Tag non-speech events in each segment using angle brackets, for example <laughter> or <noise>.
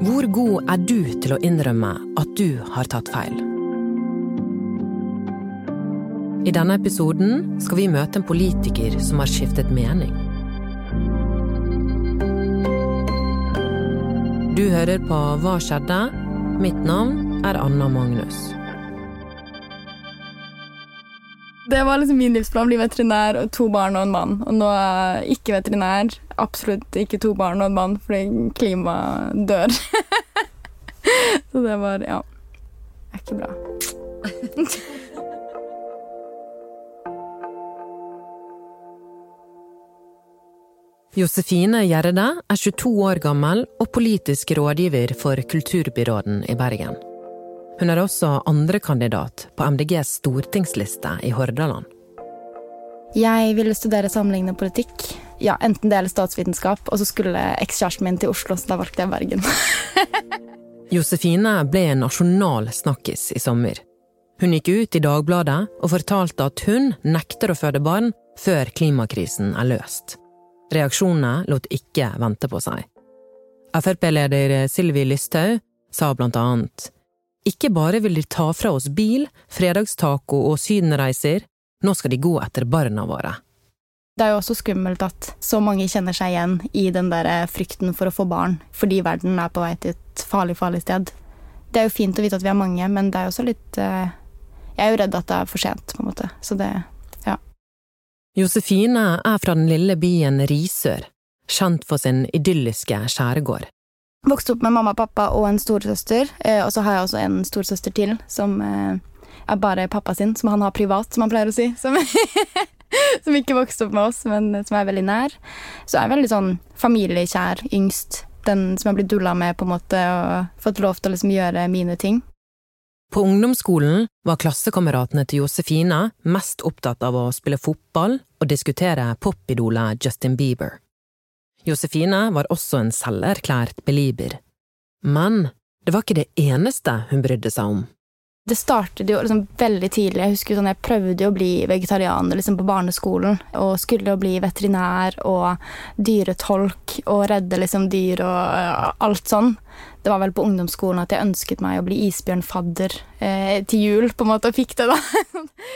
Hvor god er du til å innrømme at du har tatt feil? I denne episoden skal vi møte en politiker som har skiftet mening. Du hører på Hva skjedde? Mitt navn er Anna Magnus. Det var liksom min livsplan, bli veterinær og to barn og en mann. Og nå er jeg ikke veterinær. Absolutt ikke to barn og en mann, fordi klimaet dør. <laughs> Så det var Ja. Det er ikke bra. <laughs> Josefine Gjerde er 22 år gammel og politisk rådgiver for kulturbyråden i Bergen. Hun er også andrekandidat på MDGs stortingsliste i Hordaland. Jeg ville studere sammenlignende politikk. Ja, Enten det eller statsvitenskap. Og så skulle ekskjæresten min til Oslo, så da valgte jeg Bergen. <laughs> Josefine ble en nasjonal snakkis i sommer. Hun gikk ut i Dagbladet og fortalte at hun nekter å føde barn før klimakrisen er løst. Reaksjonene lot ikke vente på seg. Frp-leder Sylvi Listhaug sa blant annet ikke bare vil de ta fra oss bil, fredagstaco og sydenreiser, nå skal de gå etter barna våre. Det er jo også skummelt at så mange kjenner seg igjen i den der frykten for å få barn, fordi verden er på vei til et farlig, farlig sted. Det er jo fint å vite at vi er mange, men det er også litt eh, Jeg er jo redd at det er for sent, på en måte. Så det ja. Josefine er fra den lille byen Risør, kjent for sin idylliske skjærgård. Vokste opp med mamma og pappa og en storesøster, eh, og så har jeg også en storesøster til som eh, er bare pappa sin, som han har privat, som han pleier å si. Som, <laughs> som ikke vokste opp med oss, men som er veldig nær. Så jeg er veldig sånn familiekjær, yngst. Den som jeg har blitt dulla med, på en måte, og fått lov til å liksom gjøre mine ting. På ungdomsskolen var klassekameratene til Josefine mest opptatt av å spille fotball og diskutere popidolet Justin Bieber. Josefine var også en selverklært belieber. Men det var ikke det eneste hun brydde seg om. Det startet jo liksom veldig tidlig. Jeg husker sånn, jeg prøvde å bli vegetarianer liksom på barneskolen. Og skulle bli veterinær og dyretolk og redde liksom dyr og uh, alt sånn. Det var vel på ungdomsskolen at jeg ønsket meg å bli isbjørnfadder eh, til jul, på en måte, og fikk det, da.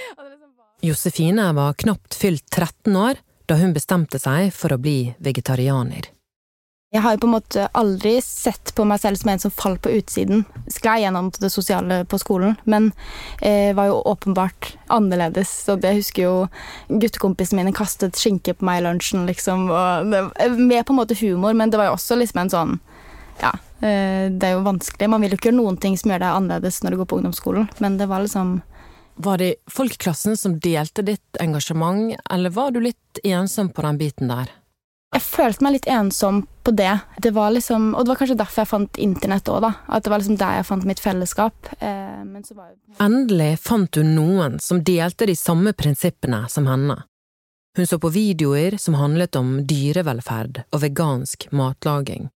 <laughs> Josefine var knapt fylt 13 år da hun bestemte seg for å bli vegetarianer. Jeg har jo på en måte aldri sett på meg selv som en som falt på utsiden. Sklei gjennom det sosiale på skolen, men eh, var jo åpenbart annerledes. Så det husker jo guttekompisene mine kastet skinke på meg i lunsjen, liksom. Og det, med på en måte humor, men det var jo også liksom en sånn Ja, eh, det er jo vanskelig. Man vil jo ikke gjøre noen ting som gjør deg annerledes når du går på ungdomsskolen, men det var liksom var det folk i klassen som delte ditt engasjement, eller var du litt ensom på den biten der? Jeg følte meg litt ensom på det. Det var liksom, og det var kanskje derfor jeg fant internett òg, da. At det var liksom der jeg fant mitt fellesskap. Eh, var... Endelig fant hun noen som delte de samme prinsippene som henne. Hun så på videoer som handlet om dyrevelferd og vegansk matlaging.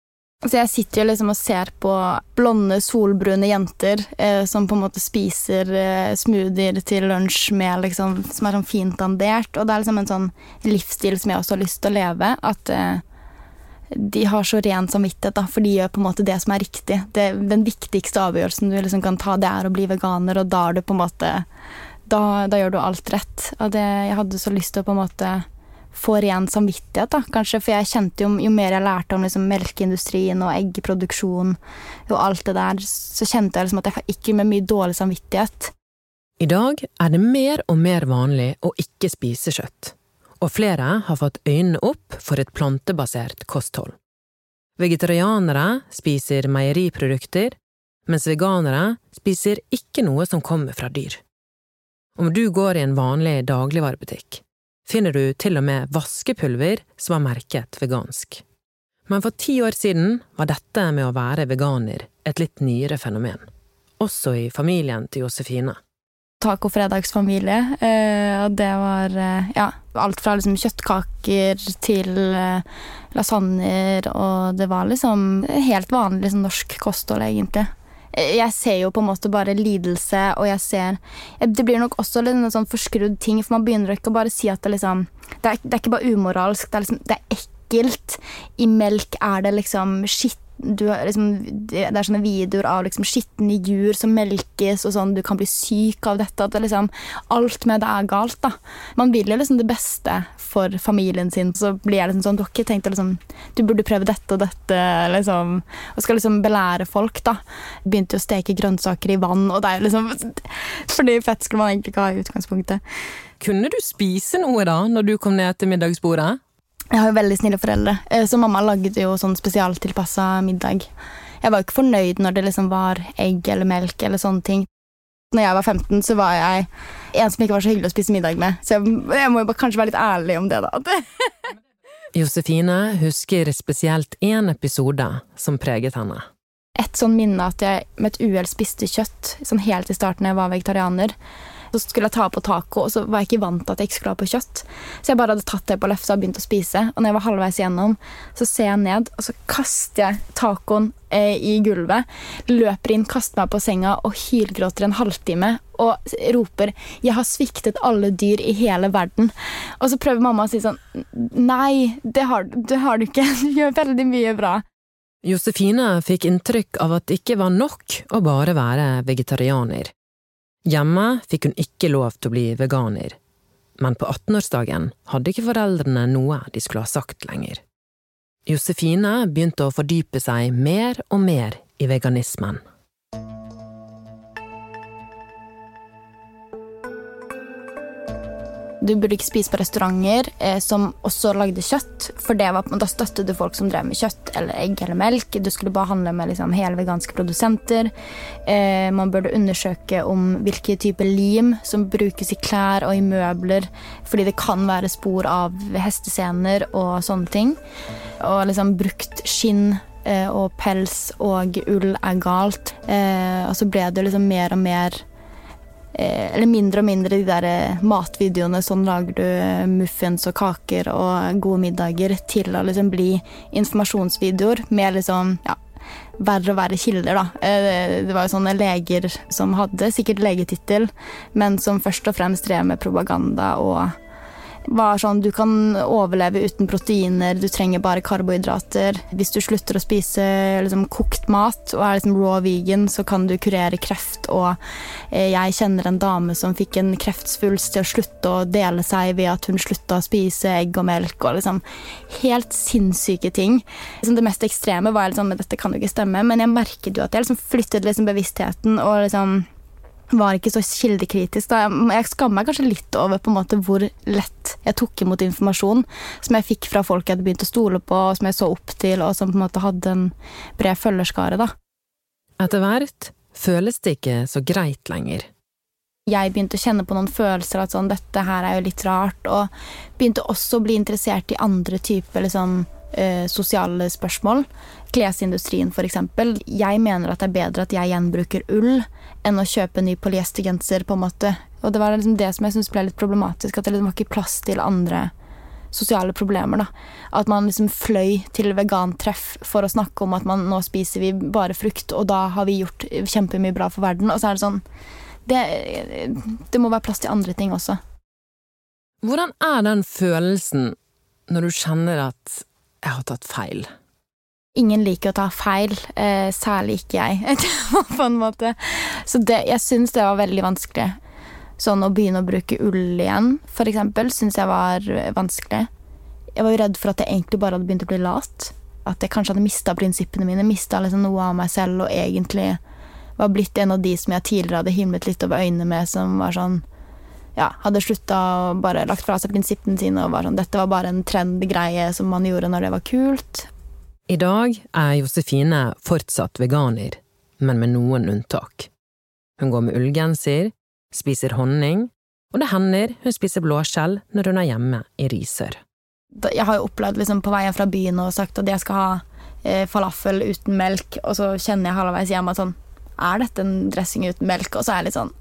Så jeg sitter jo liksom og ser på blonde, solbrune jenter eh, som på en måte spiser eh, smoothier til lunsj med liksom, som er sånn fint dandert. Og det er liksom en sånn livsstil som jeg også har lyst til å leve. At eh, de har så ren samvittighet, da, for de gjør på en måte det som er riktig. Det, den viktigste avgjørelsen du liksom kan ta, det er å bli veganer, og da er du på en måte Da, da gjør du alt rett. Og det, jeg hadde så lyst til å på en måte få igjen samvittighet, da, kanskje. For jeg kjente jo, jo mer jeg lærte om liksom melkeindustrien og eggproduksjon og alt det der, så kjente jeg liksom at jeg gikk med mye dårlig samvittighet. I dag er det mer og mer vanlig å ikke spise kjøtt, og flere har fått øynene opp for et plantebasert kosthold. Vegetarianere spiser meieriprodukter, mens veganere spiser ikke noe som kommer fra dyr. Om du går i en vanlig dagligvarebutikk, finner du til og med vaskepulver som er merket vegansk. Men for ti år siden var dette med å være veganer et litt nyere fenomen, også i familien til Josefine. Tacofredagsfamilie, eh, og det var eh, ja, alt fra liksom kjøttkaker til eh, lasagner, og det var liksom helt vanlig liksom, norsk kosthold, egentlig jeg ser jo på en måte bare lidelse, og jeg ser Det blir nok også litt en sånn forskrudd ting, for man begynner ikke å bare si at det liksom Det er, det er ikke bare umoralsk, det er liksom Det er ekkelt. I melk er det liksom skitt du, liksom, det er sånne videoer av liksom, skitne jur som melkes, og sånn, du kan bli syk av dette. At det, liksom, alt med det er galt. da. Man vil jo liksom det beste for familien sin. Så blir jeg liksom sånn Dere tenkte liksom Du burde prøve dette og dette, liksom. Og skal liksom belære folk, da. Begynte å steke grønnsaker i vann, og det er liksom <laughs> Fordi fett skulle man egentlig ikke ha i utgangspunktet. Kunne du spise noe da, når du kom ned til middagsbordet? Jeg har jo veldig snille foreldre, eh, så mamma lagde jo sånn spesialtilpassa middag. Jeg var jo ikke fornøyd når det liksom var egg eller melk eller sånne ting. Når jeg var 15, så var jeg en som ikke var så hyggelig å spise middag med. Så jeg, jeg må jo kanskje være litt ærlig om det, da. <laughs> Josefine husker spesielt én episode som preget henne. Et sånn minne at jeg med et uhell spiste kjøtt sånn helt i starten da jeg var vegetarianer. Så skulle jeg ta på taco, og så var jeg ikke vant til at jeg ikke skulle ha på kjøtt. Så jeg bare hadde tatt det på løftet og begynt å spise. Og når jeg var halvveis igjennom, så ser jeg ned, og så kaster jeg tacoen eh, i gulvet. Løper inn, kaster meg på senga og hylgråter en halvtime. Og roper 'Jeg har sviktet alle dyr i hele verden'. Og så prøver mamma å si sånn 'Nei, det har, det har du ikke. <laughs> Du gjør veldig mye bra'. Josefine fikk inntrykk av at det ikke var nok å bare være vegetarianer. Hjemme fikk hun ikke lov til å bli veganer, men på 18-årsdagen hadde ikke foreldrene noe de skulle ha sagt lenger. Josefine begynte å fordype seg mer og mer i veganismen. Du burde ikke spise på restauranter eh, som også lagde kjøtt, for var, da støttet du folk som drev med kjøtt eller egg eller melk. Du skulle bare handle med liksom, hele veganske produsenter. Eh, man burde undersøke om hvilke typer lim som brukes i klær og i møbler, fordi det kan være spor av hestesener og sånne ting. Og liksom brukt skinn eh, og pels og ull er galt. Eh, og så ble det liksom mer og mer eller mindre og mindre de der eh, matvideoene sånn lager du eh, muffins og kaker og gode middager, til å liksom bli informasjonsvideoer med liksom ja, verre og verre kilder, da. Det var jo sånne leger som hadde sikkert legetittel, men som først og fremst drev med propaganda og var sånn du kan overleve uten proteiner, du trenger bare karbohydrater. Hvis du slutter å spise liksom, kokt mat og er liksom raw vegan, så kan du kurere kreft. Og eh, jeg kjenner en dame som fikk en kreftsvulst til å slutte å dele seg ved at hun slutta å spise egg og melk og liksom helt sinnssyke ting. Liksom, det mest ekstreme var liksom dette kan jo ikke stemme, men jeg merket jo at jeg liksom flyttet liksom bevisstheten og liksom var ikke så kildekritisk. Da. Jeg skammer meg kanskje litt over på en måte hvor lett jeg tok imot informasjon som jeg fikk fra folk jeg hadde begynt å stole på, og som jeg så opp til, og som på en måte hadde en bred følgerskare. da. Etter hvert føles det ikke så greit lenger. Jeg begynte å kjenne på noen følelser at sånn, dette her er jo litt rart, og begynte også å bli interessert i andre typer liksom, eh, sosiale spørsmål. Klesindustrien, eksempel. Jeg mener at det er bedre at jeg gjenbruker ull enn å kjøpe ny polyestergenser, på en måte. Og det var liksom det som jeg syntes ble litt problematisk, at det liksom var ikke plass til andre sosiale problemer. da. At man liksom fløy til vegantreff for å snakke om at man nå spiser vi bare frukt, og da har vi gjort kjempemye bra for verden. Og så er det sånn det, det må være plass til andre ting også. Hvordan er den følelsen når du kjenner at jeg har tatt feil? Ingen liker å ta feil, eh, særlig ikke jeg, <laughs> på en måte. Så det, jeg syns det var veldig vanskelig. Sånn å begynne å bruke ull igjen, for eksempel, syns jeg var vanskelig. Jeg var jo redd for at jeg egentlig bare hadde begynt å bli lat. At jeg kanskje hadde mista prinsippene mine, mista liksom noe av meg selv, og egentlig var blitt en av de som jeg tidligere hadde himlet litt over øynene med, som var sånn ja, hadde slutta og bare lagt fra seg prinsippene sine og var sånn Dette var bare en trendgreie som man gjorde når det var kult. I dag er Josefine fortsatt veganer, men med noen unntak. Hun går med ullgenser, spiser honning, og det hender hun spiser blåskjell når hun er hjemme i Risør. Jeg har jo opplevd liksom på veien fra byen og sagt at jeg skal ha eh, falafel uten melk, og så kjenner jeg halvveis hjemme at sånn Er dette en dressing uten melk? Og så er jeg litt sånn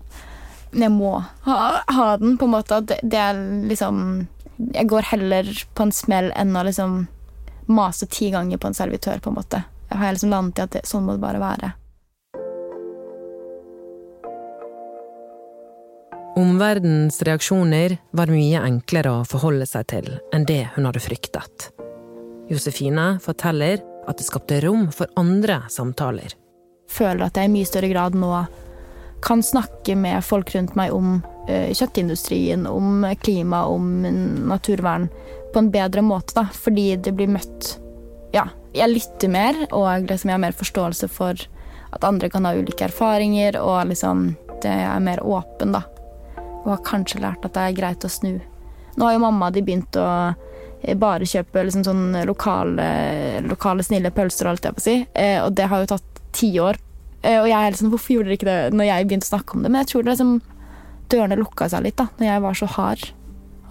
jeg må ha, ha, den, på en måte. At det, er liksom Jeg går heller på en smell enn å liksom mase ti ganger på en servitør, på en måte. Jeg har liksom landet i at det, sånn må det bare være. Omverdens reaksjoner var mye enklere å forholde seg til enn det hun hadde fryktet. Josefine forteller at det skapte rom for andre samtaler. Føler at jeg i mye større grad nå kan snakke med folk rundt meg om kjøttindustrien, om klima, om naturvern på en bedre måte, da, fordi det blir møtt Ja, jeg lytter mer, og liksom jeg har mer forståelse for at andre kan ha ulike erfaringer, og liksom det er mer åpen, da. Og har kanskje lært at det er greit å snu. Nå har jo mamma de begynt å eh, bare kjøpe liksom sånn lokale, lokale snille pølser, holdt jeg på å si. Eh, og det har jo tatt ti år. Eh, og jeg er liksom Hvorfor gjorde dere ikke det når jeg begynte å snakke om det? Men jeg tror det liksom dørene lukka seg litt da når jeg var så hard.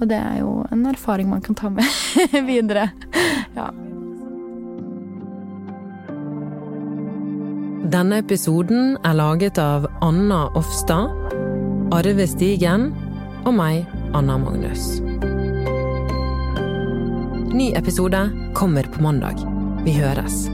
Og det er jo en erfaring man kan ta med <laughs> videre. Ja. Denne episoden er laget av Anna Offstad, Arve Stigen og meg, Anna Magnus. Ny episode kommer på mandag. Vi høres.